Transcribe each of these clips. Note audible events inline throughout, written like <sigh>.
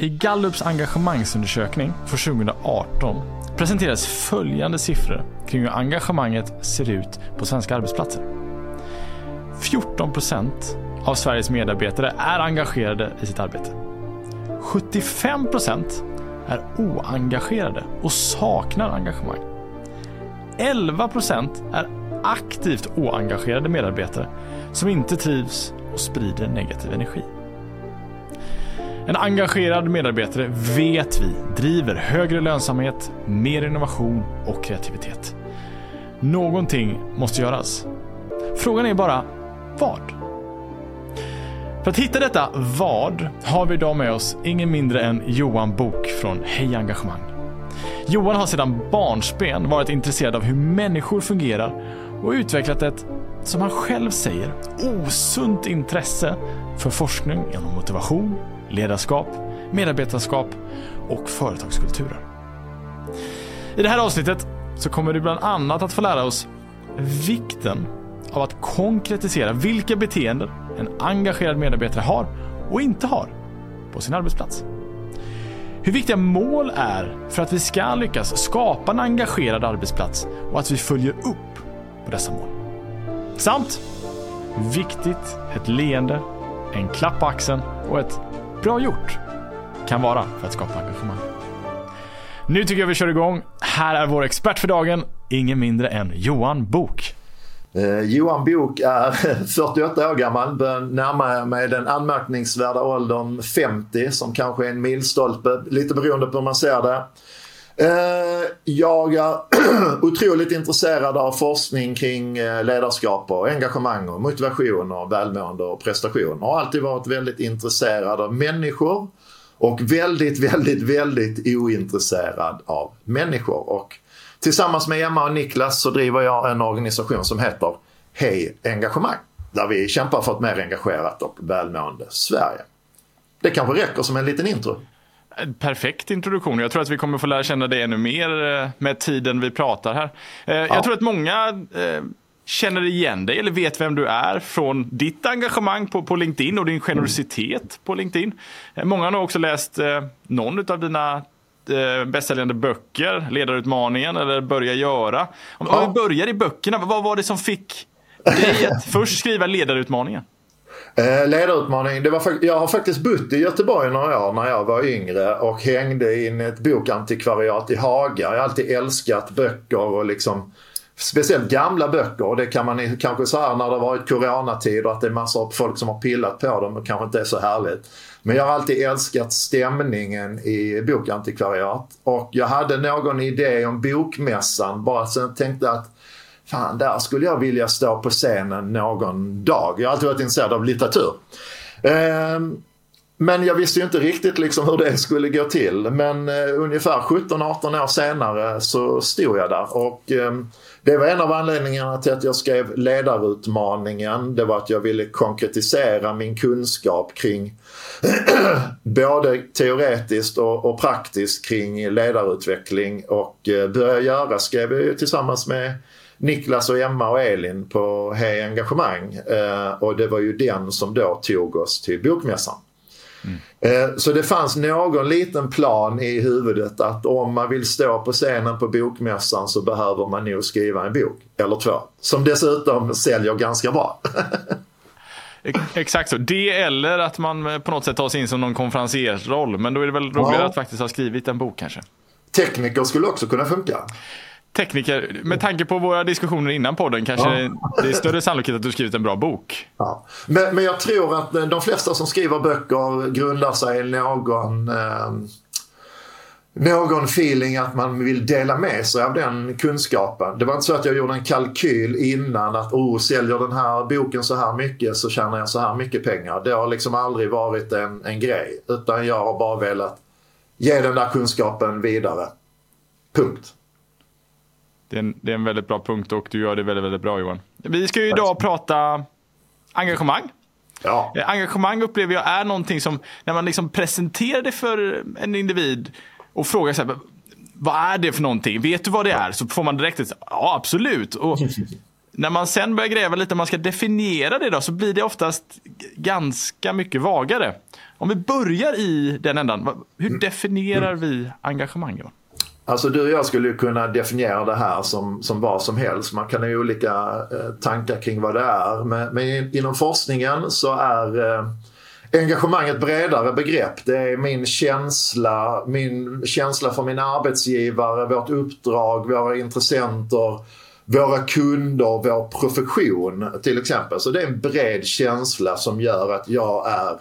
I Gallups engagemangsundersökning för 2018 presenteras följande siffror kring hur engagemanget ser ut på svenska arbetsplatser. 14 procent av Sveriges medarbetare är engagerade i sitt arbete. 75 procent är oengagerade och saknar engagemang. 11 procent är aktivt oengagerade medarbetare som inte trivs och sprider negativ energi. En engagerad medarbetare vet vi driver högre lönsamhet, mer innovation och kreativitet. Någonting måste göras. Frågan är bara vad? För att hitta detta vad har vi idag med oss ingen mindre än Johan Bok från Hej Engagemang. Johan har sedan barnsben varit intresserad av hur människor fungerar och utvecklat ett, som han själv säger, osunt intresse för forskning genom motivation, ledarskap, medarbetarskap och företagskulturer. I det här avsnittet så kommer du bland annat att få lära oss vikten av att konkretisera vilka beteenden en engagerad medarbetare har och inte har på sin arbetsplats. Hur viktiga mål är för att vi ska lyckas skapa en engagerad arbetsplats och att vi följer upp på dessa mål. Samt hur viktigt ett leende, en klapp på axeln och ett bra gjort kan vara för att skapa engagemang. Nu tycker jag vi kör igång. Här är vår expert för dagen, ingen mindre än Johan Bok. Eh, Johan Bok är <laughs> 48 år gammal, börjar närma mig den anmärkningsvärda åldern 50 som kanske är en milstolpe, lite beroende på hur man ser det. Eh, jag är <clears throat> otroligt intresserad av forskning kring eh, ledarskap och engagemang och motivation och välmående och prestation. Har alltid varit väldigt intresserad av människor och väldigt, <laughs> väldigt, väldigt ointresserad av människor. Och tillsammans med Emma och Niklas så driver jag en organisation som heter Hej Engagemang. Där vi kämpar för ett mer engagerat och välmående Sverige. Det kanske räcker som en liten intro. Perfekt introduktion. Jag tror att vi kommer få lära känna dig ännu mer eh, med tiden vi pratar här. Eh, jag ja. tror att många eh, känner igen dig eller vet vem du är från ditt engagemang på, på LinkedIn och din generositet på LinkedIn. Många har nog också läst någon av dina bästsäljande böcker, Ledarutmaningen eller Börja göra. Om, ja. om vi börjar i böckerna, vad var det som fick dig att först skriva Ledarutmaningen? Eh, ledarutmaning. Det var, jag har faktiskt bott i Göteborg några år när jag var yngre och hängde i ett bokantikvariat i Haga. Jag har alltid älskat böcker och liksom Speciellt gamla böcker och det kan man kanske så här när det har varit coronatid och att det är massor av folk som har pillat på dem och kanske inte är så härligt. Men jag har alltid älskat stämningen i bokantikvariat och jag hade någon idé om bokmässan bara så jag tänkte att fan där skulle jag vilja stå på scenen någon dag. Jag har alltid varit intresserad av litteratur. Ehm, men jag visste ju inte riktigt liksom hur det skulle gå till. Men eh, ungefär 17-18 år senare så stod jag där. Och eh, det var en av anledningarna till att jag skrev ledarutmaningen. Det var att jag ville konkretisera min kunskap kring <clears throat> både teoretiskt och, och, praktiskt kring ledarutveckling. Och eh, börja göra skrev jag tillsammans med Niklas och Emma och Elin på Hej Engagemang. Eh, och det var ju den som då tog oss till Bokmässan. Mm. Eh, så det fanns någon liten plan i huvudet att om man vill stå på scenen på Bokmässan så behöver man nog skriva en bok eller två. Som dessutom säljer ganska bra. <laughs> Exakt så. Det eller att man på något sätt tar sig in som någon konferenciersroll. Men då är det väl roligare ja. att faktiskt ha skrivit en bok kanske. Tekniker skulle också kunna funka tekniker, med tanke på våra diskussioner innan podden kanske ja. det är större sannolikhet att du skrivit en bra bok. Ja. Men, men jag tror att de flesta som skriver böcker grundar sig i någon eh, någon feeling att man vill dela med sig av den kunskapen. Det var inte så att jag gjorde en kalkyl innan att oh, säljer den här boken så här mycket så tjänar jag så här mycket pengar. Det har liksom aldrig varit en, en grej. Utan jag har bara velat ge den där kunskapen vidare. Punkt. Det är, en, det är en väldigt bra punkt och du gör det väldigt, väldigt bra Johan. Vi ska ju idag prata engagemang. Ja. Eh, engagemang upplever jag är någonting som, när man liksom presenterar det för en individ och frågar så här, vad är det för någonting? Vet du vad det är? Så får man direkt ett, ja absolut. Och när man sen börjar gräva lite, man ska definiera det då, så blir det oftast ganska mycket vagare. om vi börjar i den ändan. Hur mm. definierar vi engagemang? Då? Alltså du och jag skulle kunna definiera det här som, som vad som helst. Man kan ha olika eh, tankar kring vad det är. Men, men inom forskningen så är eh, engagemang ett bredare begrepp. Det är min känsla, min känsla för min arbetsgivare, vårt uppdrag, våra intressenter, våra kunder, vår profession till exempel. Så det är en bred känsla som gör att jag är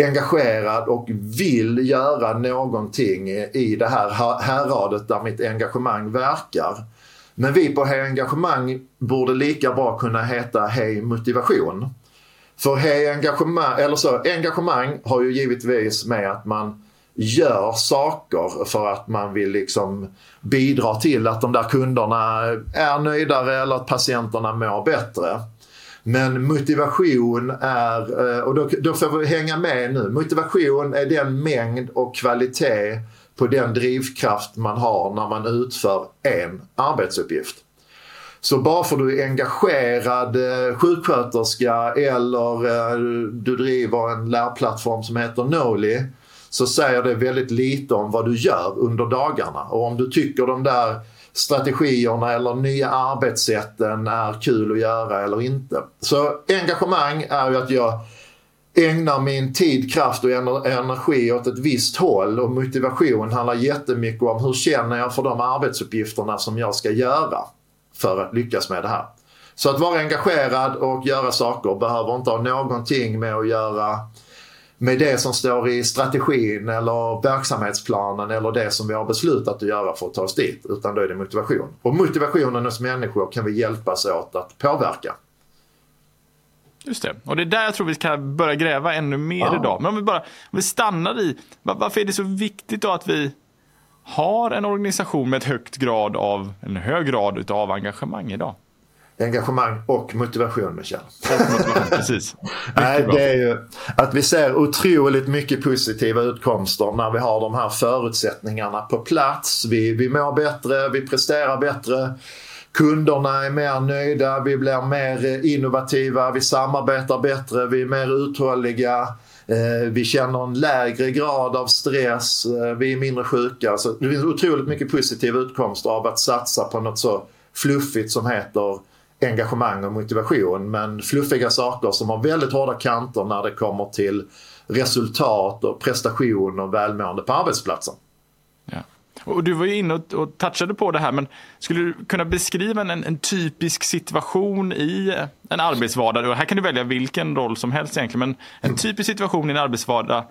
engagerad och vill göra någonting i det här häradet där mitt engagemang verkar. Men vi på Hej Engagemang borde lika bra kunna heta Hej Motivation. För Hej Engagemang, eller så, engagemang har ju givetvis med att man gör saker för att man vill liksom bidra till att de där kunderna är nöjdare eller att patienterna mår bättre. Men motivation är, eh, och då, då får vi hänga med nu, motivation är den mängd och kvalitet på den drivkraft man har när man utför en arbetsuppgift. Så bara för att du är engagerad eh, sjuksköterska eller eh, du driver en lärplattform som heter Noli så säger det väldigt lite om vad du gör under dagarna. Och om du tycker de där strategierna eller nya arbetssätten är kul att göra eller inte. Så engagemang är ju att jag ägnar min tid, kraft och energi åt ett visst håll och motivation handlar jättemycket om hur känner jag för de arbetsuppgifterna som jag ska göra för att lyckas med det här. Så att vara engagerad och göra saker behöver inte ha någonting med att göra med det som står i strategin eller verksamhetsplanen eller det som vi har beslutat att göra för att ta oss dit. Utan då är det motivation. Och motivationen hos människor kan vi hjälpas åt att påverka. Just det. Och det är där jag tror vi kan börja gräva ännu mer ja. idag. Men om vi bara om vi stannar i, varför är det så viktigt då att vi har en organisation med ett högt grad av, en hög grad av engagemang idag? Engagemang och motivation Michel. <laughs> precis. Nej, det är ju att vi ser otroligt mycket positiva utkomster när vi har de här förutsättningarna på plats. Vi, vi mår bättre, vi presterar bättre. Kunderna är mer nöjda, vi blir mer innovativa, vi samarbetar bättre, vi är mer uthålliga. Eh, vi känner en lägre grad av stress, eh, vi är mindre sjuka. Så det finns otroligt mycket positiva utkomster av att satsa på något så fluffigt som heter engagemang och motivation men fluffiga saker som har väldigt hårda kanter när det kommer till resultat och prestation och välmående på arbetsplatsen. Ja. Och du var ju inne och, och touchade på det här men skulle du kunna beskriva en, en typisk situation i en arbetsvardag? Och här kan du välja vilken roll som helst egentligen men en typisk situation i en arbetsvardag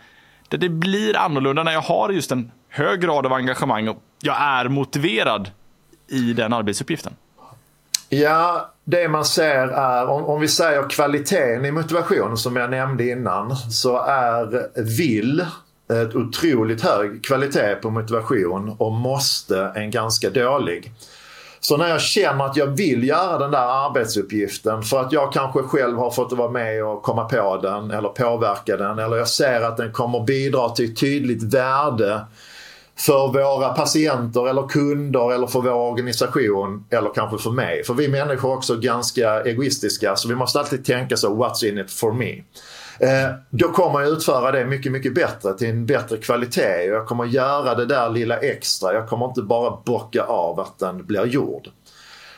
där det blir annorlunda när jag har just en hög grad av engagemang och jag är motiverad i den arbetsuppgiften. Ja, det man ser är, om, om vi säger kvaliteten i motivation som jag nämnde innan, så är vill ett otroligt hög kvalitet på motivation och måste en ganska dålig. Så när jag känner att jag vill göra den där arbetsuppgiften för att jag kanske själv har fått vara med och komma på den eller påverka den eller jag ser att den kommer bidra till ett tydligt värde för våra patienter eller kunder eller för vår organisation eller kanske för mig. För vi människor är också ganska egoistiska så vi måste alltid tänka så, what's in it for me? Eh, då kommer jag utföra det mycket, mycket bättre till en bättre kvalitet. Jag kommer göra det där lilla extra. Jag kommer inte bara bocka av att den blir gjord.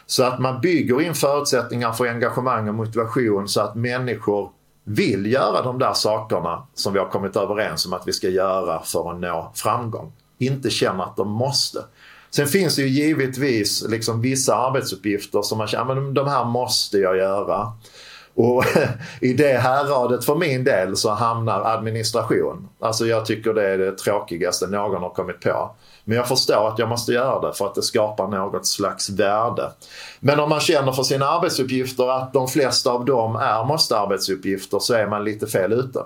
Så att man bygger in förutsättningar för engagemang och motivation så att människor vill göra de där sakerna som vi har kommit överens om att vi ska göra för att nå framgång inte känner att de måste. Sen finns det ju givetvis liksom vissa arbetsuppgifter som man känner att de här måste jag göra. Och <laughs> i det här radet för min del så hamnar administration. Alltså jag tycker det är det tråkigaste någon har kommit på. Men jag förstår att jag måste göra det för att det skapar något slags värde. Men om man känner för sina arbetsuppgifter att de flesta av dem är måste-arbetsuppgifter så är man lite fel ute.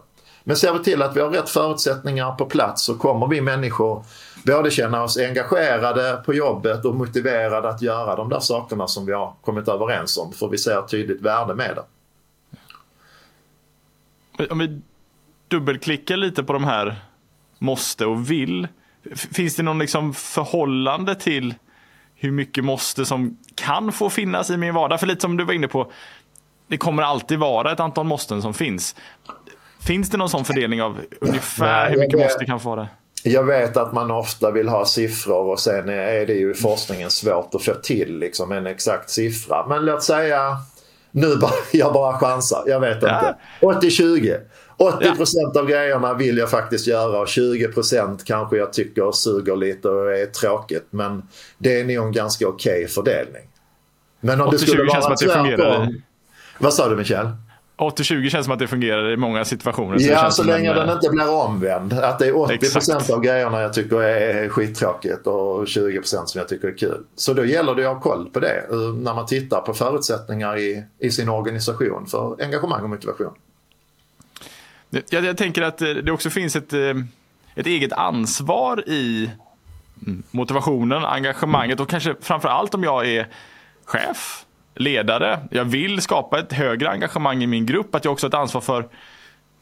Men ser vi till att vi har rätt förutsättningar på plats så kommer vi människor både känna oss engagerade på jobbet och motiverade att göra de där sakerna som vi har kommit överens om. För vi ser ett tydligt värde med det. Om vi dubbelklickar lite på de här måste och vill. Finns det någon liksom förhållande till hur mycket måste som kan få finnas i min vardag? För lite som du var inne på, det kommer alltid vara ett antal måsten som finns. Finns det någon sån fördelning av ungefär Nej, hur mycket måste kan få det? Jag vet att man ofta vill ha siffror och sen är det ju i forskningen svårt att få till liksom en exakt siffra. Men låt säga, nu bara, <laughs> jag bara chansar, jag vet Ja. inte. 80-20. 80% av grejerna vill jag faktiskt göra och 20% kanske jag tycker suger lite och är tråkigt. Men det är nog en ganska okej fördelning. Men om det 80-20 skulle vara tvärtom. Vad sa du Michel? 80-20 känns som att det fungerar i många situationer. det Ja, så länge en, den inte blir omvänd. Att det är 80% Exakt. av grejerna jag tycker är skittråkigt och 20% som jag tycker är kul. Så då gäller det att ha koll på det eh, när man tittar på förutsättningar i, i sin organisation för engagemang och motivation. Jag, jag tänker att eh, det också finns ett, eh, ett eget ansvar i mm, motivationen, engagemanget och kanske framför allt om jag är chef, ledare. Jag vill skapa ett högre engagemang i min grupp. Att jag också har ett ansvar för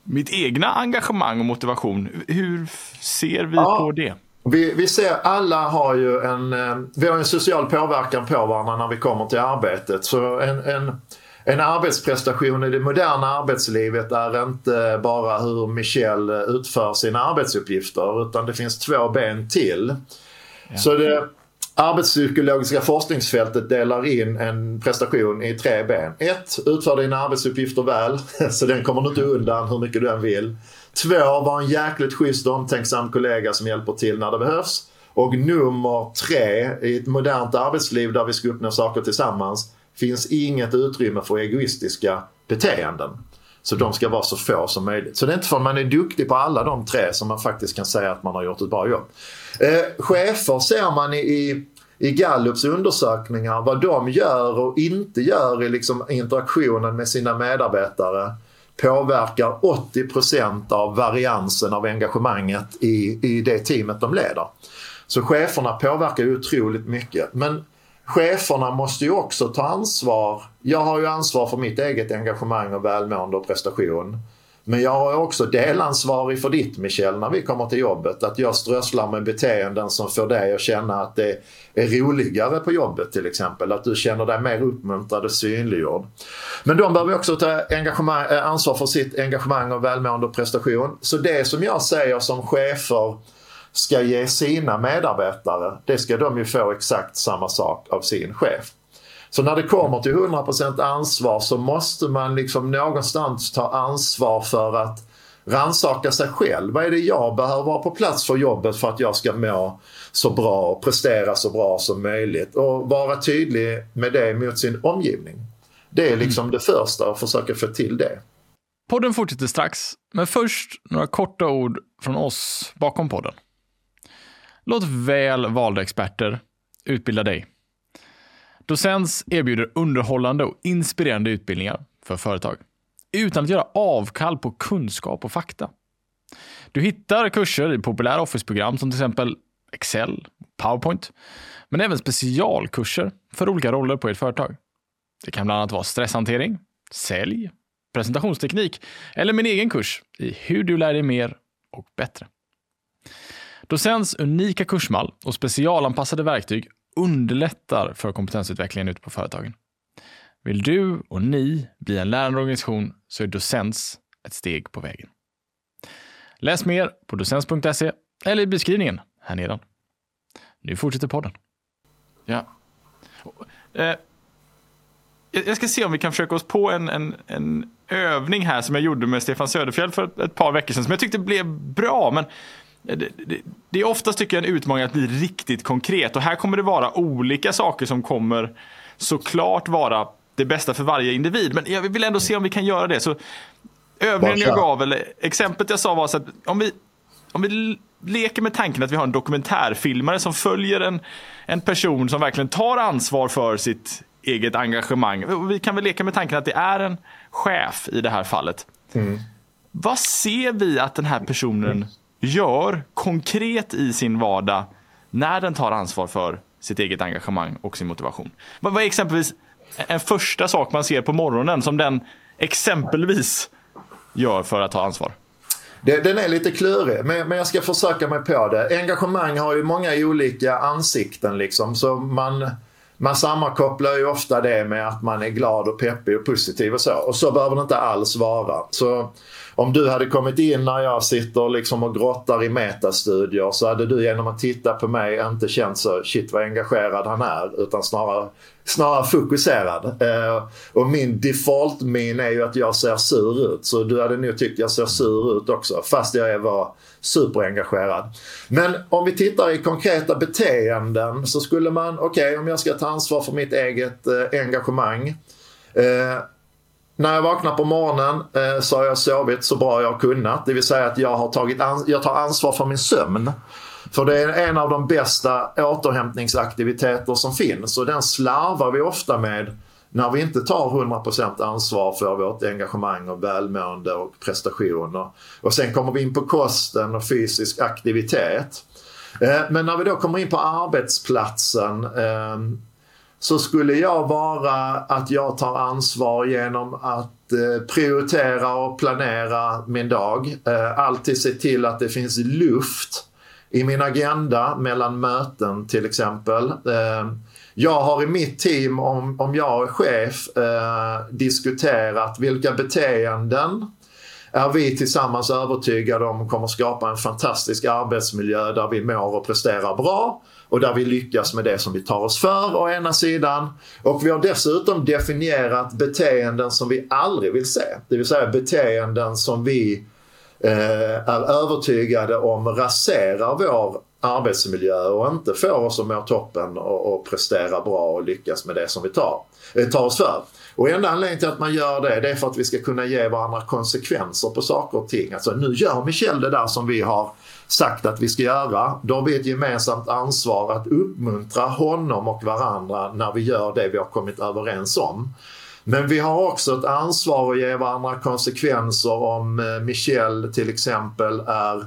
mitt egna engagemang och motivation. Hur ser vi Ja. på det? Vi, vi ser alla har ju en, eh, vi har en social påverkan på varandra när vi kommer till arbetet. Så en, en, en arbetsprestation i det moderna arbetslivet är inte bara hur Michel eh, utför sina arbetsuppgifter utan det finns två ben till. Så det arbetspsykologiska forskningsfältet delar in en prestation i tre ben. Ett, utför dina arbetsuppgifter väl, <laughs> så den kommer du inte undan hur mycket du än vill. Två, var en jäkligt schysst och omtänksam kollega som hjälper till när det behövs. Och nummer tre, i ett modernt arbetsliv där vi ska uppnå saker tillsammans, finns inget utrymme för egoistiska beteenden. Så de ska vara så få som möjligt. Så det är inte förrän man är duktig på alla de tre som man faktiskt kan säga att man har gjort ett bra jobb. Eh, chefer ser man i, i, i Gallups undersökningar vad de gör och inte gör i liksom interaktionen med sina medarbetare påverkar 80% av variansen av engagemanget i, i det teamet de leder. Så cheferna påverkar ju otroligt mycket. Men cheferna måste ju också ta ansvar. Jag har ju ansvar för mitt eget engagemang och välmående och prestation. Men jag är också delansvarig för ditt Michel när vi kommer till jobbet. Att jag strösslar med beteenden som får dig att känna att det är roligare på jobbet till exempel. Att du känner dig mer uppmuntrad och synliggjord. Men de behöver också ta eh, ansvar för sitt engagemang och välmående och prestation. Så det som jag säger som chefer ska ge sina medarbetare, det ska de ju få exakt samma sak av sin chef. Så när det kommer till 100% ansvar så måste man liksom någonstans ta ansvar för att rannsaka sig själv. Vad är det jag behöver vara på plats för jobbet för att jag ska må så bra och prestera så bra som möjligt och vara tydlig med det mot sin omgivning. Det är liksom det första, att försöka få till det. Podden fortsätter strax, men först några korta ord från oss bakom podden. Låt väl valda experter utbilda dig. Docens erbjuder underhållande och inspirerande utbildningar för företag utan att göra avkall på kunskap och fakta. Du hittar kurser i populära Office-program som till exempel Excel, PowerPoint, men även specialkurser för olika roller på ert företag. Det kan bland annat vara stresshantering, sälj, presentationsteknik eller min egen kurs i hur du lär dig mer och bättre. Docens unika kursmall och specialanpassade verktyg underlättar för kompetensutvecklingen ute på företagen. Vill du och ni bli en lärande organisation så är Docens ett steg på vägen. Läs mer på docens.se eller i beskrivningen här nedan. Nu fortsätter podden. Ja. Eh, jag ska se om vi kan försöka oss på en, en, en övning här som jag gjorde med Stefan Söderfjell för ett, ett par veckor sedan som jag tyckte blev bra. Men det, det, det är oftast tycker jag en utmaning att bli riktigt konkret och här kommer det vara olika saker som kommer såklart vara det bästa för varje individ. Men jag vill ändå se om vi kan göra det. Så övningen jag gav, eller exemplet jag sa var så att om vi, om vi leker med tanken att vi har en dokumentärfilmare som följer en, en person som verkligen tar ansvar för sitt eget engagemang. Vi kan väl leka med tanken att det är en chef i det här fallet. Vad ser vi att den här personen gör konkret i sin vardag när den tar ansvar för sitt eget engagemang och sin motivation? Vad är exempelvis en första sak man ser på morgonen som den exempelvis gör för att ta ansvar? Den är lite klurig, men, men jag ska försöka mig på det. Engagemang har ju många olika ansikten liksom. Så man, man sammankopplar ju ofta det med att man är glad och peppig och positiv och så. Och så behöver det inte alls vara. Så om du hade kommit in när jag sitter liksom och grottar i metastudier så hade du genom att titta på mig inte känt så shit vad engagerad han är utan snarare, snarare fokuserad. Eh, och min default min är ju att jag ser sur ut så du hade nog tyckt jag ser sur ut också fast jag var superengagerad. Men om vi tittar i konkreta beteenden så skulle man, okej okay, om jag ska ta ansvar för mitt eget eh, engagemang. Eh, när jag vaknar på morgonen eh, så har jag sovit så bra jag har kunnat. Det vill säga att jag, har tagit jag tar ansvar för min sömn. För det är en av de bästa återhämtningsaktiviteter som finns och den slarvar vi ofta med när vi inte tar 100% ansvar för vårt engagemang och välmående och prestationer. Och sen kommer vi in på kosten och fysisk aktivitet. Eh, men när vi då kommer in på arbetsplatsen eh, så skulle jag vara att jag tar ansvar genom att eh, prioritera och planera min dag. Eh, alltid se till att det finns luft i min agenda mellan möten till exempel. Eh, jag har i mitt team, om, om jag är chef, diskuterat vilka beteenden är vi tillsammans övertygade om kommer skapa en fantastisk arbetsmiljö där vi mår och presterar bra och där vi lyckas med det som vi tar oss för å ena sidan. Och vi har dessutom definierat beteenden som vi aldrig vill se. Det vill säga beteenden som vi eh, är övertygade om raserar vår arbetsmiljö och inte får oss att må toppen och, och prestera bra och lyckas med det som vi tar, eh, tar oss för. Och enda anledningen till att man gör det, det är för att vi ska kunna ge varandra konsekvenser på saker och ting. Alltså nu gör Michel det där som vi har sagt att vi ska göra. Då har vi ett gemensamt ansvar att uppmuntra honom och varandra när vi gör det vi har kommit överens om. Men vi har också ett ansvar att ge varandra konsekvenser om eh, Michel till exempel är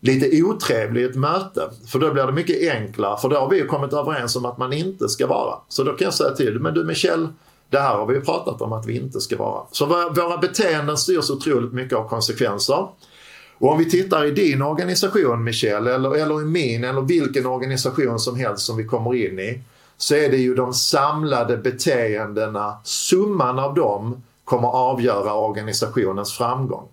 lite otrevlig i ett möte. För då blir det mycket enklare. För då har vi ju kommit överens om att man inte ska vara. Så då kan jag säga till men du Michel, det här har vi ju pratat om att vi inte ska vara. Så våra beteenden styrs otroligt mycket av konsekvenser. Och om vi tittar i din organisation Michel, eller, eller i min, eller vilken organisation som helst som vi kommer in i. Så är det ju de samlade beteendena, summan av dem kommer avgöra organisationens framgång.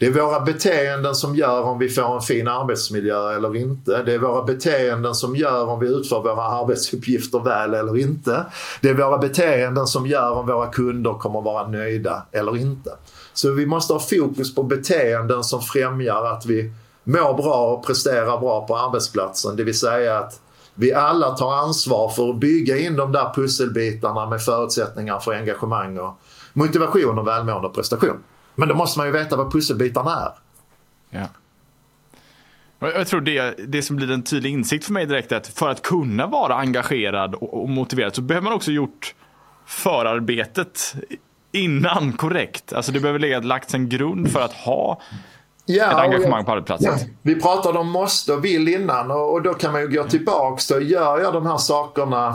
Det är våra beteenden som gör om vi får en fin arbetsmiljö eller inte. Det är våra beteenden som gör om vi utför våra arbetsuppgifter väl eller inte. Det är våra beteenden som gör om våra kunder kommer vara nöjda eller inte. Så vi måste ha fokus på beteenden som främjar att vi mår bra och presterar bra på arbetsplatsen. Det vill säga att vi alla tar ansvar för att bygga in de där pusselbitarna med förutsättningar för engagemang och motivation och välmående och prestation. Men då måste man ju veta vad pusselbitarna är. Ja. Jag tror det, det som blir en tydlig insikt för mig direkt är att för att kunna vara engagerad och, och motiverad så behöver man också gjort förarbetet innan korrekt. Alltså det behöver lägga, lagts en grund för att ha ja, ett engagemang på arbetsplatsen. Ja. Vi pratade om måste och vill innan och, och då kan man ju gå tillbaks. Då gör jag de här sakerna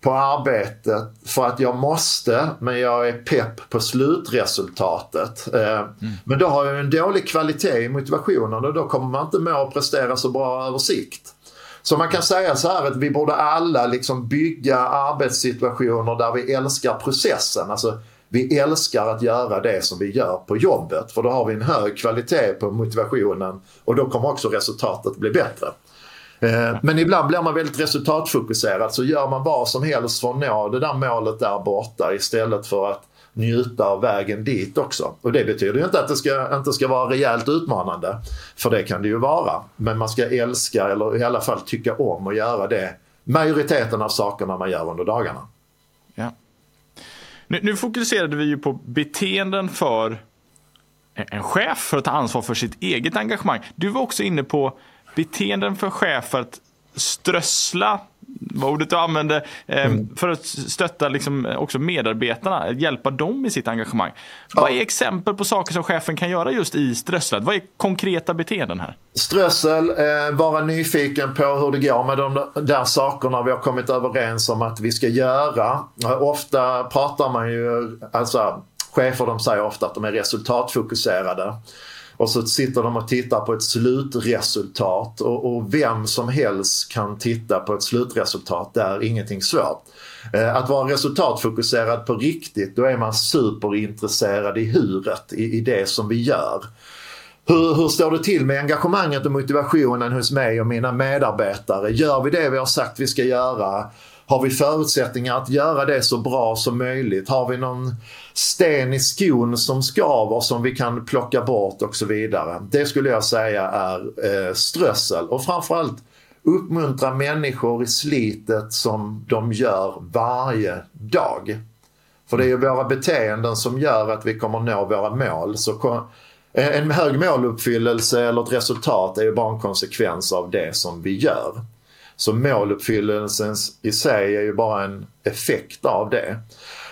på arbetet för att jag måste men jag är pepp på slutresultatet. Eh, mm. Men då har jag en dålig kvalitet i motivationen och då kommer man inte med att prestera så bra över sikt. Så man kan säga så här att vi borde alla liksom bygga arbetssituationer där vi älskar processen. Alltså, vi älskar att göra det som vi gör på jobbet för då har vi en hög kvalitet på motivationen och då kommer också resultatet bli bättre. Eh, men ibland blir man väldigt resultatfokuserad så gör man vad som helst för att nå det där målet där borta istället för att njuta av vägen dit också. Och det betyder ju inte att det ska, inte ska vara rejält utmanande. För det kan det ju vara. Men man ska älska eller i alla fall tycka om att göra det majoriteten av sakerna man gör under dagarna. Ja. Nu, nu fokuserade vi ju på beteenden för en chef för att ta ansvar för sitt eget engagemang. Du var också inne på beteenden för chefer att strössla vad ordet du använde, eh, mm. för att stötta liksom också medarbetarna, hjälpa dem i sitt engagemang. Ja. Vad är exempel på saker som chefen kan göra just i strösslet? Vad är konkreta beteenden här? Strössel, eh, vara nyfiken på hur det går med de där sakerna vi har kommit överens om att vi ska göra. Ofta pratar man ju, alltså chefer de säger ofta att de är resultatfokuserade och så sitter de och tittar på ett slutresultat och, och vem som helst kan titta på ett slutresultat. Det är ingenting svårt. Eh, att vara resultatfokuserad på riktigt, då är man superintresserad i huret, i, i det som vi gör. Hur, hur står det till med engagemanget och motivationen hos mig och mina medarbetare? Gör vi det vi har sagt vi ska göra? Har vi förutsättningar att göra det så bra som möjligt? Har vi någon sten i skon som skaver som vi kan plocka bort och så vidare? Det skulle jag säga är eh, strössel och framförallt uppmuntra människor i slitet som de gör varje dag. För det är ju våra beteenden som gör att vi kommer nå våra mål. Så en hög måluppfyllelse eller ett resultat är ju bara en konsekvens av det som vi gör. Så måluppfyllelsen i sig är ju bara en effekt av det.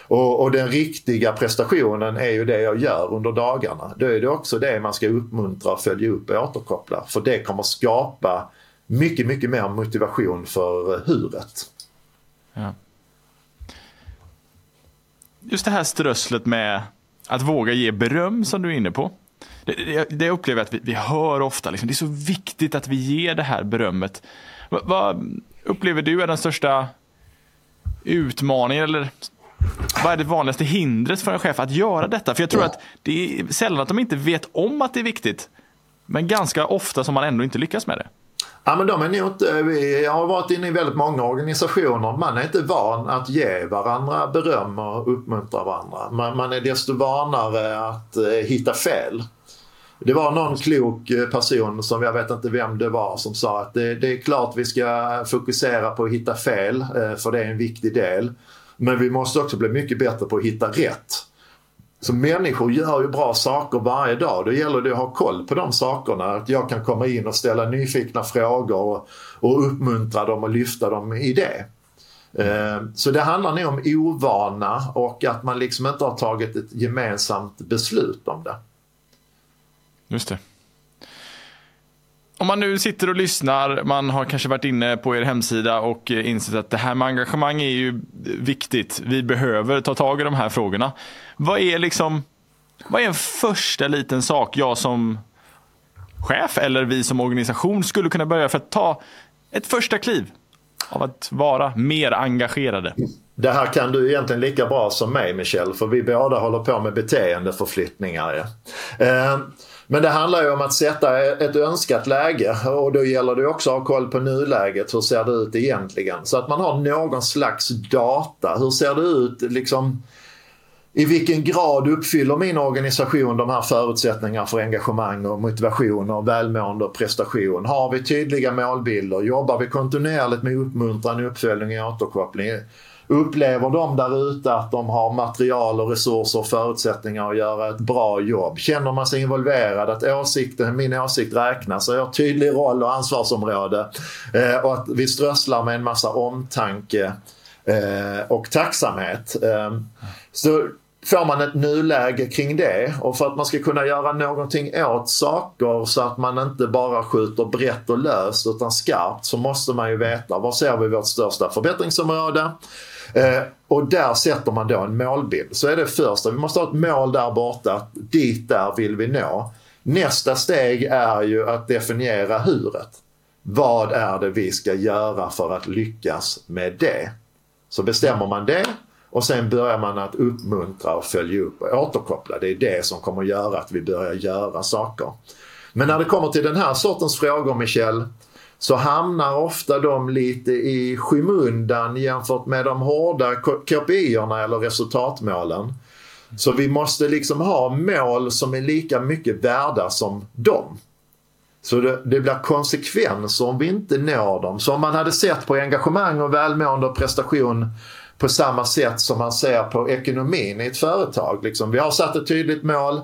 Och, och, den riktiga prestationen är ju det jag gör under dagarna. Då är det också det man ska uppmuntra, följa upp och återkoppla. För det kommer skapa mycket, mycket mer motivation för eh, huret. Ja. Just det här strösslet med att våga ge beröm som du är inne på. Det, det upplever jag att vi, vi hör ofta. Liksom. Det är så viktigt att vi ger det här berömmet. Vad, upplever du är den största utmaningen eller vad är det vanligaste hindret för en chef att göra detta? För jag tror att det är sällan att de inte vet om att det är viktigt. Men ganska ofta som man ändå inte lyckas med det. Ja men de är nog inte, vi har varit inne i väldigt många organisationer. Man är inte van att ge varandra beröm och uppmuntra varandra. Man, man är desto vanare att eh, hitta fel. Det var någon klok eh, person, som jag vet inte vem det var, som sa att det, det är klart vi ska fokusera på att hitta fel, eh, för det är en viktig del. Men vi måste också bli mycket bättre på att hitta rätt. Så människor gör ju bra saker varje dag. Då gäller det att ha koll på de sakerna. Att jag kan komma in och ställa nyfikna frågor och, och uppmuntra dem och lyfta dem i det. Eh, så det handlar nog om ovana och att man liksom inte har tagit ett gemensamt beslut om det. Just det. Om man nu sitter och lyssnar, man har kanske varit inne på er hemsida och eh, insett att det här med engagemang är ju viktigt. Vi behöver ta tag i de här frågorna. Vad är liksom, vad är en första liten sak jag som chef eller vi som organisation skulle kunna börja för att ta ett första kliv av att vara mer engagerade? Det här kan du egentligen lika bra som mig Michel, för vi båda håller på med beteendeförflyttningar. Ja. Eh, men det handlar ju om att sätta ett önskat läge och då gäller det också att ha koll på nuläget. Hur ser det ut egentligen? Så att man har någon slags data. Hur ser det ut liksom i vilken grad uppfyller min organisation de här förutsättningarna för engagemang och motivation och välmående och prestation? Har vi tydliga målbilder? Jobbar vi kontinuerligt med uppmuntran, uppföljning och återkoppling? Upplever de där ute att de har material och resurser och förutsättningar att göra ett bra jobb? Känner man sig involverad? Att åsikten, min åsikt räknas? Och jag har tydlig roll och ansvarsområde? Eh, och att vi strösslar med en massa omtanke eh, och tacksamhet. Eh, så får man ett nuläge kring det och för att man ska kunna göra någonting åt saker så att man inte bara skjuter brett och löst utan skarpt så måste man ju veta var ser vi vårt största förbättringsområde? Eh, och där sätter man då en målbild. Så är det första, vi måste ha ett mål där borta, dit där vill vi nå. Nästa steg är ju att definiera huret. Vad är det vi ska göra för att lyckas med det? Så bestämmer man det och sen börjar man att uppmuntra och följa upp och återkoppla. Det är det som kommer att göra att vi börjar göra saker. Men när det kommer till den här sortens frågor Michel, så hamnar ofta de lite i skymundan jämfört med de hårda KPI-erna eller resultatmålen. Så vi måste liksom ha mål som är lika mycket värda som dem. Så det, det blir konsekvenser om vi inte når dem. Så om man hade sett på engagemang och välmående och prestation på samma sätt som man ser på ekonomin i ett företag. Liksom, vi har satt ett tydligt mål.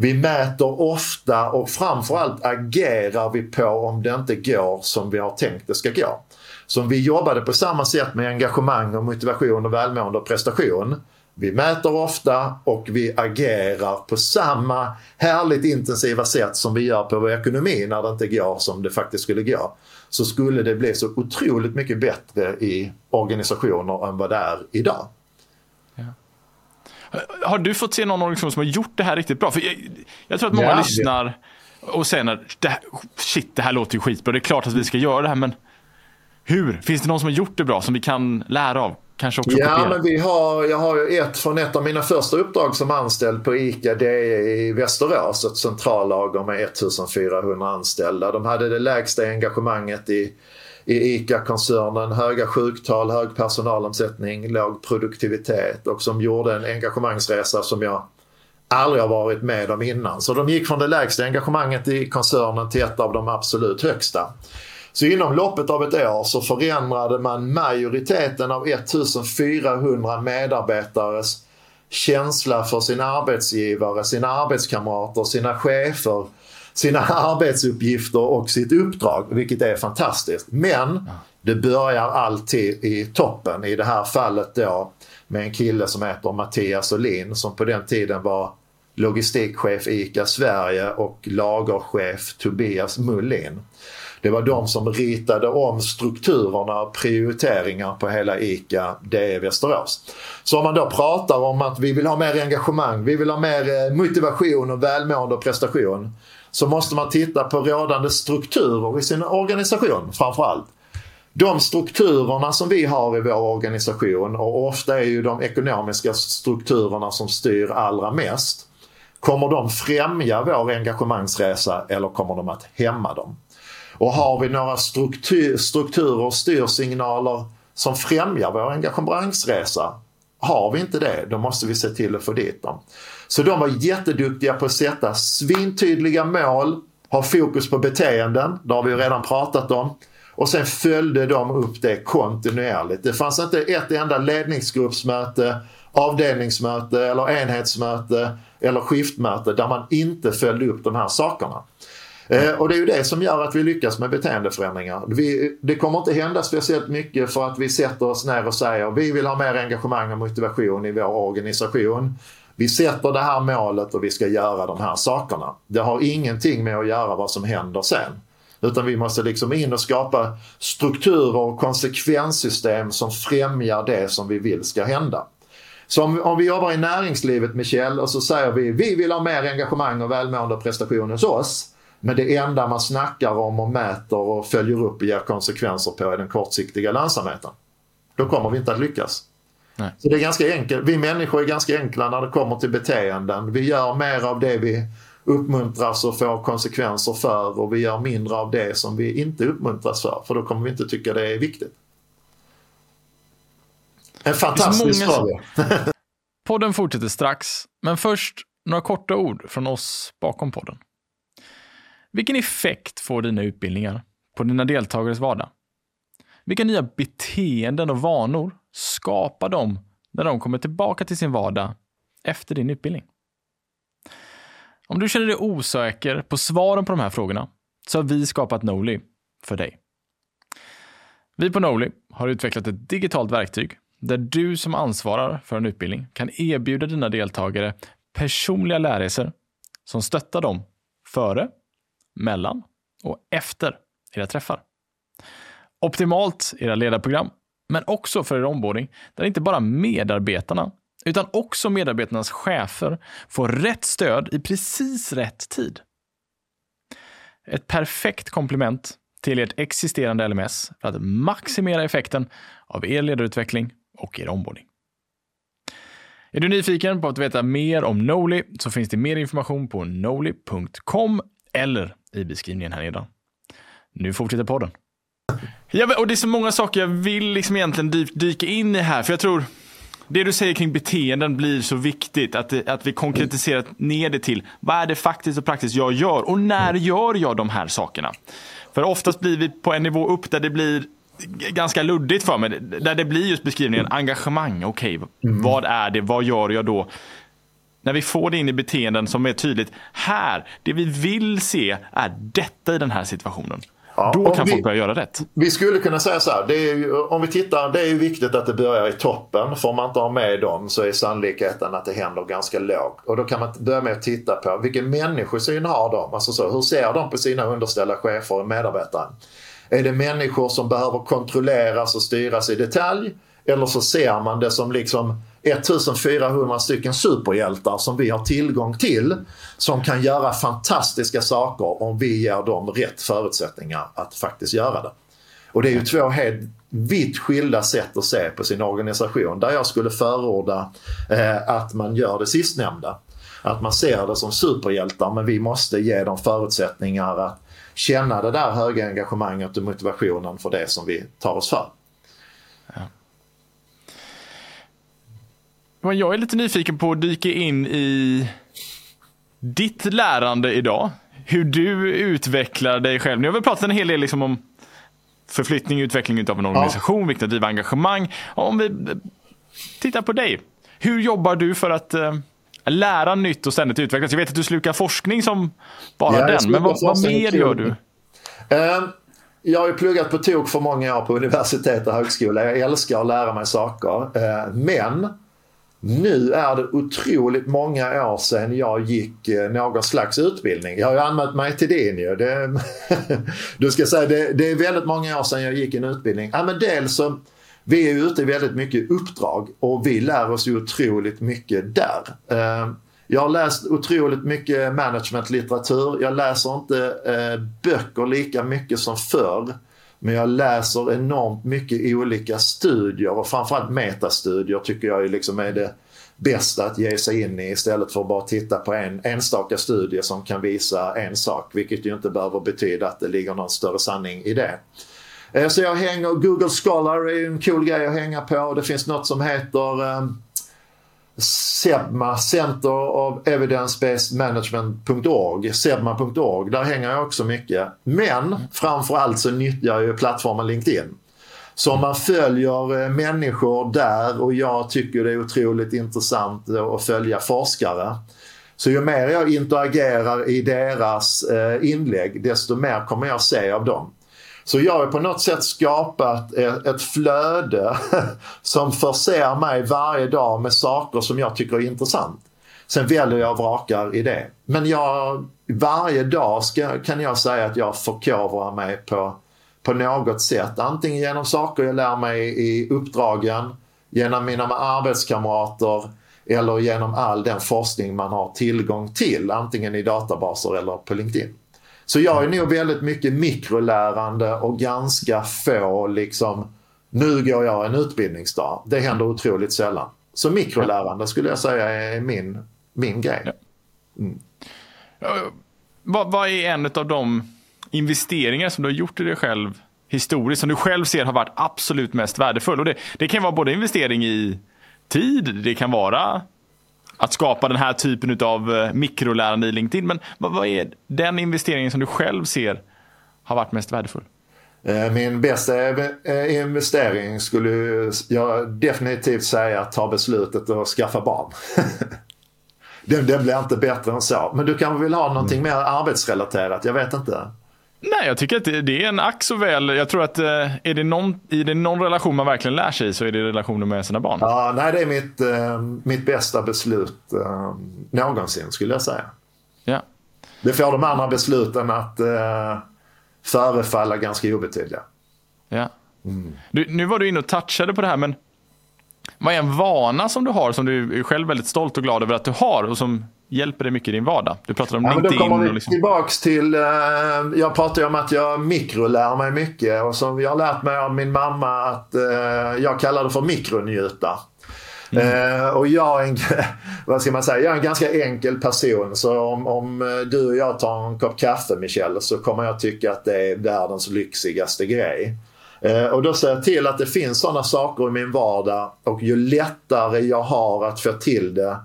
Vi mäter ofta och framförallt agerar vi på om det inte går som vi har tänkt det ska gå. Så om vi jobbade på samma sätt med engagemang och motivation och välmående och prestation. Vi mäter ofta och vi agerar på samma härligt intensiva sätt som vi gör på vår ekonomi när det inte går som det faktiskt skulle gå. Så skulle det bli så otroligt mycket bättre i organisationer än vad det är idag. Har du fått se någon organisation som har gjort det här riktigt bra? För jag, jag tror att många ja, lyssnar och att det här, shit, det här låter ju skitbra. Det är klart att vi ska göra det här, men hur? Finns det någon som har gjort det bra som vi kan lära av? Kanske också ja, kopiera? men vi har, jag har ju ett från ett av mina första uppdrag som anställd på ICA. Det är i Västerås, ett centrallager med 1400 anställda. De hade det lägsta engagemanget i i ICA-koncernen, höga sjuktal, hög personalomsättning, låg produktivitet och som gjorde en engagemangsresa som jag aldrig har varit med om innan. Så de gick från det lägsta engagemanget i koncernen till ett av de absolut högsta. Så inom loppet av ett år så förändrade man majoriteten av 1400 medarbetares känsla för sin arbetsgivare, sina arbetskamrater, sina chefer, sina <laughs> arbetsuppgifter och sitt uppdrag, vilket är fantastiskt. Men det börjar alltid i toppen. I det här fallet då med en kille som heter Mattias Olin som på den tiden var logistikchef ICA Sverige och lagerchef Tobias Mullin. Det var de som ritade om strukturerna och prioriteringar på hela ICA DE Västerås. Så om man då pratar om att vi vill ha mer engagemang, vi vill ha mer eh, motivation och välmående och prestation så måste man titta på rådande strukturer i sin organisation framförallt. De strukturerna som vi har i vår organisation och ofta är ju de ekonomiska strukturerna som styr allra mest. Kommer de främja vår engagemangsresa eller kommer de att hämma dem? Och har vi några struktur, strukturer och styrsignaler som främjar vår engagemangsresa? Har vi inte det, då måste vi se till att få dit dem. Så de var jätteduktiga på att sätta svintydliga mål, ha fokus på beteenden, det har vi ju redan pratat om. Och sen följde de upp det kontinuerligt. Det fanns inte ett enda ledningsgruppsmöte, avdelningsmöte eller enhetsmöte eller skiftmöte där man inte följde upp de här sakerna. Eh, och det är ju det som gör att vi lyckas med beteendeförändringar. Vi, det kommer inte hända speciellt mycket för att vi sätter oss ner och säger vi vill ha mer engagemang och motivation i vår organisation. Vi sätter det här målet och vi ska göra de här sakerna. Det har ingenting med att göra vad som händer sen. Utan vi måste liksom in och skapa strukturer och konsekvenssystem som främjar det som vi vill ska hända. Så om, om vi jobbar i näringslivet Michel och så säger vi vi vill ha mer engagemang och välmående och prestation hos oss. Men det enda man snackar om och mäter och följer upp och ger konsekvenser på är den kortsiktiga lönsamheten. Då kommer vi inte att lyckas. Nej. Så det är ganska enkelt. Vi människor är ganska enkla när det kommer till beteenden. Vi gör mer av det vi uppmuntras och får konsekvenser för och vi gör mindre av det som vi inte uppmuntras för. För då kommer vi inte tycka det är viktigt. En fantastisk fråga. <laughs> podden fortsätter strax, men först några korta ord från oss bakom podden. Vilken effekt får dina utbildningar på dina deltagares vardag? Vilka nya beteenden och vanor skapar de när de kommer tillbaka till sin vardag efter din utbildning? Om du känner dig osäker på svaren på de här frågorna så har vi skapat Noli för dig. Vi på Noli har utvecklat ett digitalt verktyg där du som ansvarar för en utbildning kan erbjuda dina deltagare personliga lärresor som stöttar dem före, mellan och efter era träffar. Optimalt era ledarprogram, men också för er onboarding, där inte bara medarbetarna, utan också medarbetarnas chefer får rätt stöd i precis rätt tid. Ett perfekt komplement till ert existerande LMS för att maximera effekten av er ledarutveckling och er onboarding. Är du nyfiken på att veta mer om Noli så finns det mer information på noli.com eller i beskrivningen här nedan. Nu fortsätter podden. Ja, och det är så många saker jag vill liksom egentligen dyka in i här, för jag tror det du säger kring beteenden blir så viktigt. Att, det, att vi konkretiserar ner det till vad är det faktiskt och praktiskt jag gör och när gör jag de här sakerna? För oftast blir vi på en nivå upp där det blir ganska luddigt för mig. Där det blir just beskrivningen engagemang. Okej, okay, mm. vad är det? Vad gör jag då? När vi får det in i beteenden som är tydligt. Här, det vi vill se är detta i den här situationen. Ja, Då kan vi, folk börja göra rätt. Vi skulle kunna säga så här. Ju, om vi tittar, det är ju viktigt att det börjar i toppen. För om man inte har med dem så är sannolikheten att det händer ganska låg. Och då kan man börja med att titta på vilken människosyn har de? Alltså så, hur ser de på sina underställda chefer och medarbetare? Är det människor som behöver kontrolleras och styras i detalj? Eller så ser man det som liksom 1400 stycken superhjältar som vi har tillgång till som kan göra fantastiska saker om vi ger dem rätt förutsättningar att faktiskt göra det. Och det är ju två helt vitt skilda sätt att se på sin organisation där jag skulle förorda eh, att man gör det sistnämnda. Att man ser det som superhjältar men vi måste ge dem förutsättningar att känna det där höga engagemanget och motivationen för det som vi tar oss för. Ja. Jag är lite nyfiken på att dyka in i ditt lärande idag. Hur du utvecklar dig själv. Nu har vi pratat en hel del liksom om förflyttning och utveckling av en organisation, ja. viktigt att driva engagemang. Om vi tittar på dig. Hur jobbar du för att uh, lära nytt och ständigt utvecklas? Jag vet att du slukar forskning som bara ja, den, men vad, vad mer gör du? Uh, jag har ju pluggat på tok för många år på <laughs> universitet och högskola. Jag älskar att lära mig saker. Uh, men nu är det otroligt många år sedan jag gick eh, någon slags utbildning. Jag har ju anmält mig till din ju. Det, <laughs> du ska säga, det, det, är väldigt många år sedan jag gick en utbildning. Ja, men dels så, vi är ute i väldigt mycket uppdrag och vi lär oss ju otroligt mycket där. Eh, jag har läst otroligt mycket managementlitteratur. Jag läser inte eh, böcker lika mycket som förr. Men jag läser enormt mycket olika studier och framförallt metastudier tycker jag liksom är det bästa att ge sig in i istället för att bara titta på en enstaka studie som kan visa en sak. Vilket ju inte behöver betyda att det ligger någon större sanning i det. Eh, så jag hänger, Google Scholar är en cool grej att hänga på. Det finns något som heter um, SEBMA, Center of Evidence-Based Management.org, sebma.org. Där hänger jag också mycket. Men framförallt så nyttjar jag ju plattformen LinkedIn. Så om man följer eh, människor där och jag tycker det är otroligt intressant eh, att följa forskare. Så ju mer jag interagerar i deras eh, inlägg desto mer kommer jag se av dem. Så jag har på något sätt skapat ett flöde <laughs> som förser mig varje dag med saker som jag tycker är intressant. Sen väljer jag och vrakar i det. Men jag, varje dag ska, kan jag säga att jag förkovrar mig på, på något sätt. Antingen genom saker jag lär mig i uppdragen, genom mina arbetskamrater eller genom all den forskning man har tillgång till. Antingen i databaser eller på LinkedIn. Så jag är nog väldigt mycket mikrolärande och ganska få liksom, nu går jag en utbildningsdag. Det händer otroligt sällan. Så mikrolärande skulle jag säga är min, min grej. Mm. Vad, vad är en av de investeringar som du har gjort i dig själv historiskt som du själv ser har varit absolut mest värdefull? Och det, det kan vara både investering i tid, det kan vara att skapa den här typen av eh, mikrolärande i LinkedIn. Men vad är den investeringen som du själv ser har varit mest värdefull? Eh, min bästa eh, investering skulle jag definitivt säga att ta beslutet att skaffa barn. <laughs> den, den blir inte bättre än så. Men du kanske vill ha någonting mm. mer arbetsrelaterat? Jag vet inte. Nej, jag tycker att det, är en ack så väl. Jag tror att eh, är det någon, är det någon relation man verkligen lär sig så är det relationen med sina barn. Ja, nej, det är mitt, eh, mitt bästa beslut eh, någonsin skulle jag säga. Ja. Det får de andra besluten att eh, förefalla ganska obetydliga. Ja. Mm. Du, nu var du inne och touchade på det här, men vad är en vana som du har som du är själv väldigt stolt och glad över att du har och som hjälper dig mycket i din vardag? Du pratar om ja, LinkedIn. Då kommer vi liksom... tillbaks till, eh, jag pratar ju om att jag mikrolär mig mycket och som jag har lärt mig av min mamma att eh, jag kallar det för mikronjuta. Mm. Eh, och jag är, en, <laughs> vad ska man säga, jag är en ganska enkel person. Så om, om du och jag tar en kopp kaffe Michelle så kommer jag tycka att det är världens lyxigaste grej. Eh, och då ser jag till att det finns sådana saker i min vardag och ju lättare jag har att få till det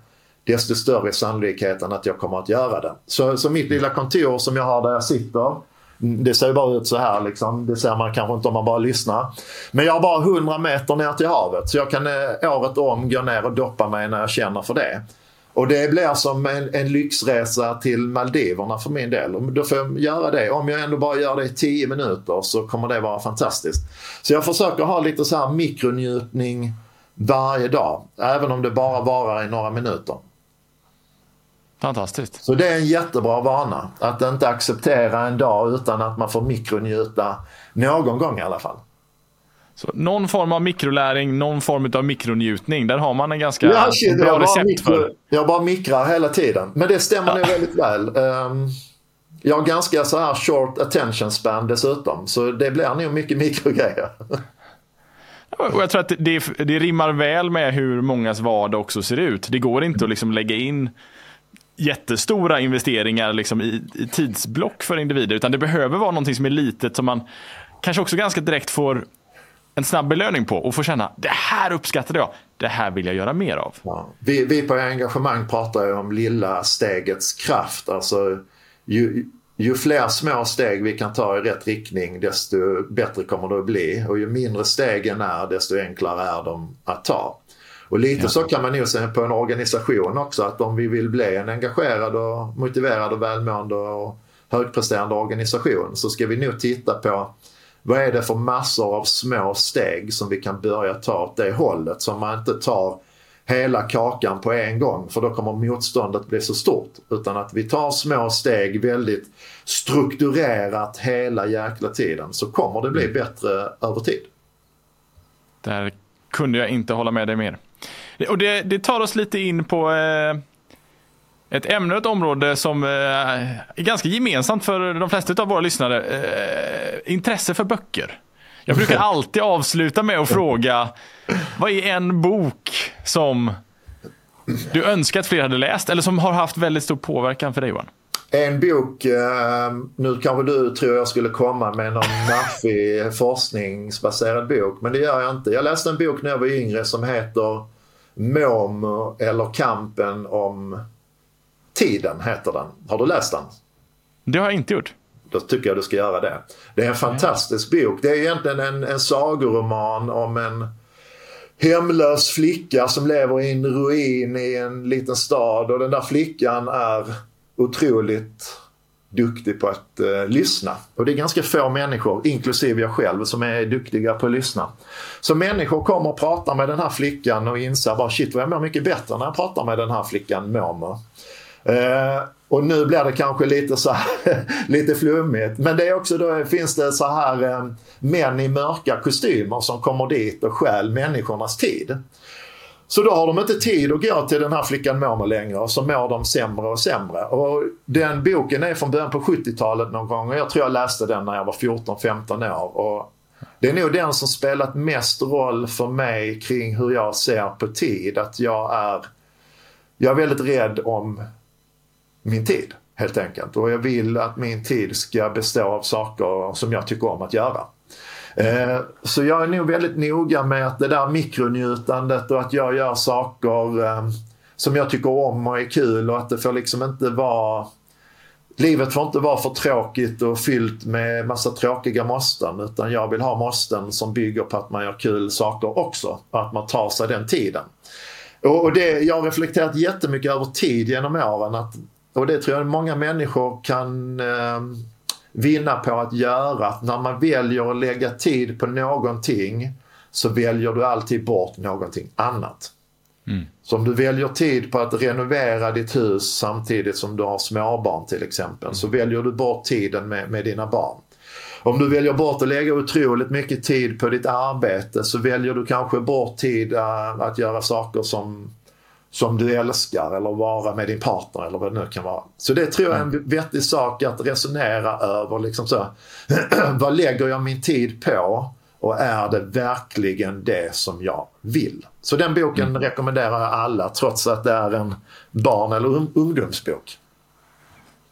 desto större är sannolikheten att jag kommer att göra det. Så, så mitt lilla kontor som jag har där jag sitter mm, det ser ju bara ut så här liksom. Det ser man kanske inte om man bara lyssnar. Men jag har bara 100 meter ner till havet så jag kan eh, året om gå ner och doppa mig när jag känner för det. Och det blir som en, en lyxresa till Maldiverna för min del. Och då får jag göra det. Om jag ändå bara gör det i 10 minuter så kommer det vara fantastiskt. Så jag försöker ha lite så här mikronjutning varje dag. Även om det bara varar i några minuter. Fantastiskt. Så det är en jättebra vana. Att inte acceptera en dag utan att man får mikronjuta någon gång i alla fall. Så någon form av mikroläring, någon form av mikronjutning. Där har man en ganska ja, shit, bra recept mikro, för. Jag bara mikrar hela tiden. Men det stämmer nog väldigt väl. Um, jag har ganska så här short attention span dessutom. Så det blir nog mycket <laughs> mikrogrejer. Och jag tror att det, det rimmar väl med hur mångas vardag också ser ut. Det går inte att liksom lägga in jättestora investeringar liksom i, i tidsblock för individer. Utan det behöver vara någonting som är litet som man kanske också ganska direkt får en snabb belöning på och får känna det här uppskattade jag. Det här vill jag göra mer av. Ja. Vi, vi på engagemang pratar ju om lilla stegets kraft. Alltså, ju, ju fler små steg vi kan ta i rätt riktning desto bättre kommer det att bli. Och ju mindre stegen är desto enklare är de att ta. Och lite ja. så kan man nog säga på en organisation också att om vi vill bli en engagerad och motiverad och välmående och högpresterande organisation så ska vi nog titta på vad är det för massor av små steg som vi kan börja ta åt det hållet så man inte tar hela kakan på en gång för då kommer motståndet bli så stort. Utan att vi tar små steg väldigt strukturerat hela jäkla tiden så kommer det bli mm. bättre över tid. Där kunde jag inte hålla med dig mer. Och det, det tar oss lite in på eh, ett ämne och ett område som eh, är ganska gemensamt för de flesta av våra lyssnare. Eh, intresse för böcker. Jag brukar <laughs> alltid avsluta med att fråga, vad är en bok som du önskar att fler hade läst eller som har haft väldigt stor påverkan för dig Johan? En bok, eh, nu kanske du tror jag skulle komma med någon <laughs> maffig forskningsbaserad bok, men det gör jag inte. Jag läste en bok när jag var yngre som heter Mom eller kampen om tiden, heter den. Har du läst den? Det har jag inte gjort. Då tycker jag du ska göra det. Det är en fantastisk bok. Det är egentligen en, en sagoroman om en hemlös flicka som lever i en ruin i en liten stad och den där flickan är otroligt duktig på att eh, lyssna. Och det är ganska få människor, inklusive jag själv, som är duktiga på att lyssna. Så människor kommer och pratar med den här flickan och inser bara shit vad jag mår mycket bättre när jag pratar med den här flickan Momo. Eh, och nu blir det kanske lite så här, <laughs> lite flummigt. Men det är också då finns det så här eh, män i mörka kostymer som kommer dit och stjäl människornas tid. Så då har de inte tid att gå till den här flickan Momo längre och så mår de sämre och sämre. Och den boken är från början på 70-talet någon gång och jag tror jag läste den när jag var 14-15 år. Och det är nog den som spelat mest roll för mig kring hur jag ser på tid. Att jag är, jag är väldigt rädd om min tid helt enkelt. Och jag vill att min tid ska bestå av saker som jag tycker om att göra. Eh, så jag är nog väldigt noga med att det där mikronjutandet och att jag gör saker eh, som jag tycker om och är kul och att det får liksom inte vara Livet får inte vara för tråkigt och fyllt med massa tråkiga måsten utan jag vill ha måsten som bygger på att man gör kul saker också. Och att man tar sig den tiden. Och det, jag har reflekterat jättemycket över tid genom åren att och det tror jag många människor kan eh, vinna på att göra. Att när man väljer att lägga tid på någonting så väljer du alltid bort någonting annat. Mm. Så om du väljer tid på att renovera ditt hus samtidigt som du har småbarn till exempel mm. så väljer du bort tiden med, med dina barn. Om du väljer bort att lägga otroligt mycket tid på ditt arbete så väljer du kanske bort tid uh, att göra saker som som du älskar eller vara med din partner eller vad det nu kan vara. Så det tror jag är en mm. vettig sak att resonera över. Liksom så, <clears throat> vad lägger jag min tid på? Och är det verkligen det som jag vill? Så den boken mm. rekommenderar jag alla trots att det är en barn eller ungdomsbok.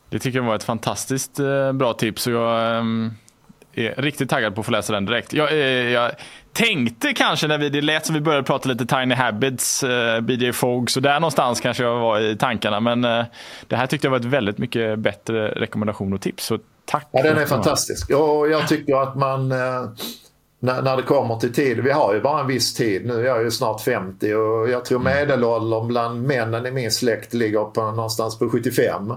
Det tycker jag var ett fantastiskt eh, bra tips. Och jag ehm, är riktigt taggad på att få läsa den direkt. Jag, jag tänkte kanske när vi, det lät som vi började prata lite Tiny Habits, eh, BJ Fogg, så där någonstans kanske jag var i tankarna. Men eh, det här tyckte jag var ett väldigt mycket bättre rekommendation och tips. Så tack. Ja, den är fantastisk. Och jag tycker att man, eh, när, när det kommer till tid, vi har ju bara en viss tid. Nu är jag ju snart 50 och jag tror mm. medelåldern bland männen i min släkt ligger på någonstans på 75.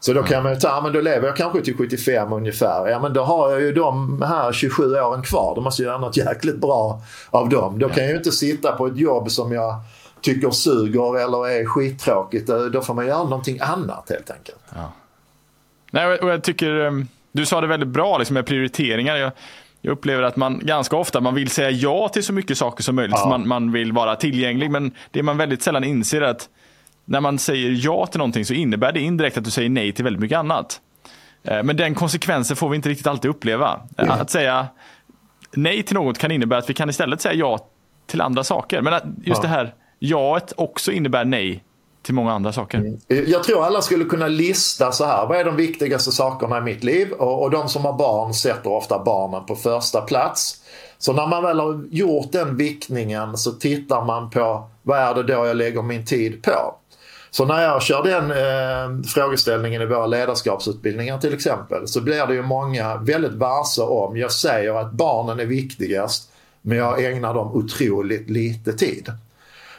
Så då kan man ju ta, men då lever jag kanske till 75 ungefär. Ja men då har jag ju de här 27 åren kvar. Då måste jag göra något jäkligt bra av dem. Då kan jag ju inte sitta på ett jobb som jag tycker suger eller är skittråkigt. Då får man göra någonting annat helt enkelt. Ja. Nej, och jag tycker, ehm, du sa det väldigt bra liksom med prioriteringar. Jag, Jag upplever att man ganska ofta man vill säga ja till så mycket saker som möjligt. Ja. Man, man vill vara tillgänglig. Men det man väldigt sällan inser är att när man säger ja till någonting så innebär det indirekt att du säger nej till väldigt mycket annat. Eh, Men den konsekvensen får vi inte riktigt alltid uppleva. Ja. Att säga nej till något kan innebära att vi kan istället säga ja till andra saker. Men just Ja. det här jaet också innebär nej till många andra saker. Jag tror alla skulle kunna lista så här. Vad är de viktigaste sakerna i mitt liv? Och, och de som har barn sätter ofta barnen på första plats. Så när man väl har gjort den viktningen så tittar man på vad är det då jag lägger min tid på? Så när jag kör den eh, frågeställningen i våra ledarskapsutbildningar till exempel så blir det ju många väldigt varse om. Jag säger att barnen är viktigast men jag ägnar dem otroligt lite tid.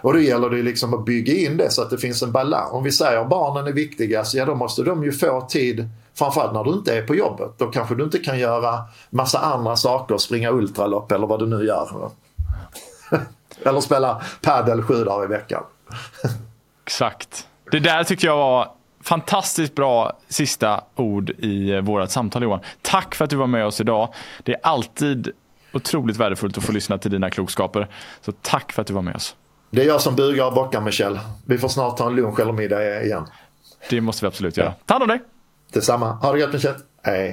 Och då gäller det ju liksom att bygga in det så att det finns en balans. Om vi säger att barnen är viktigast, ja då måste de ju få tid framförallt när du inte är på jobbet. Då kanske du inte kan göra massa andra saker, springa ultralopp eller vad du nu gör. <laughs> eller spela padel sju dagar i veckan. <laughs> Exakt. Det där tycker jag var fantastiskt bra sista ord i eh, vårt samtal Johan. Tack för att du var med oss idag. Det är alltid otroligt värdefullt att få lyssna till dina klokskaper. Så tack för att du var med oss. Det är jag som bugar och bockar Michel. Vi får snart ta en lunch eller middag igen. Det måste vi absolut göra. Ta hand om dig. Detsamma. Ha det gött Michel. Hej.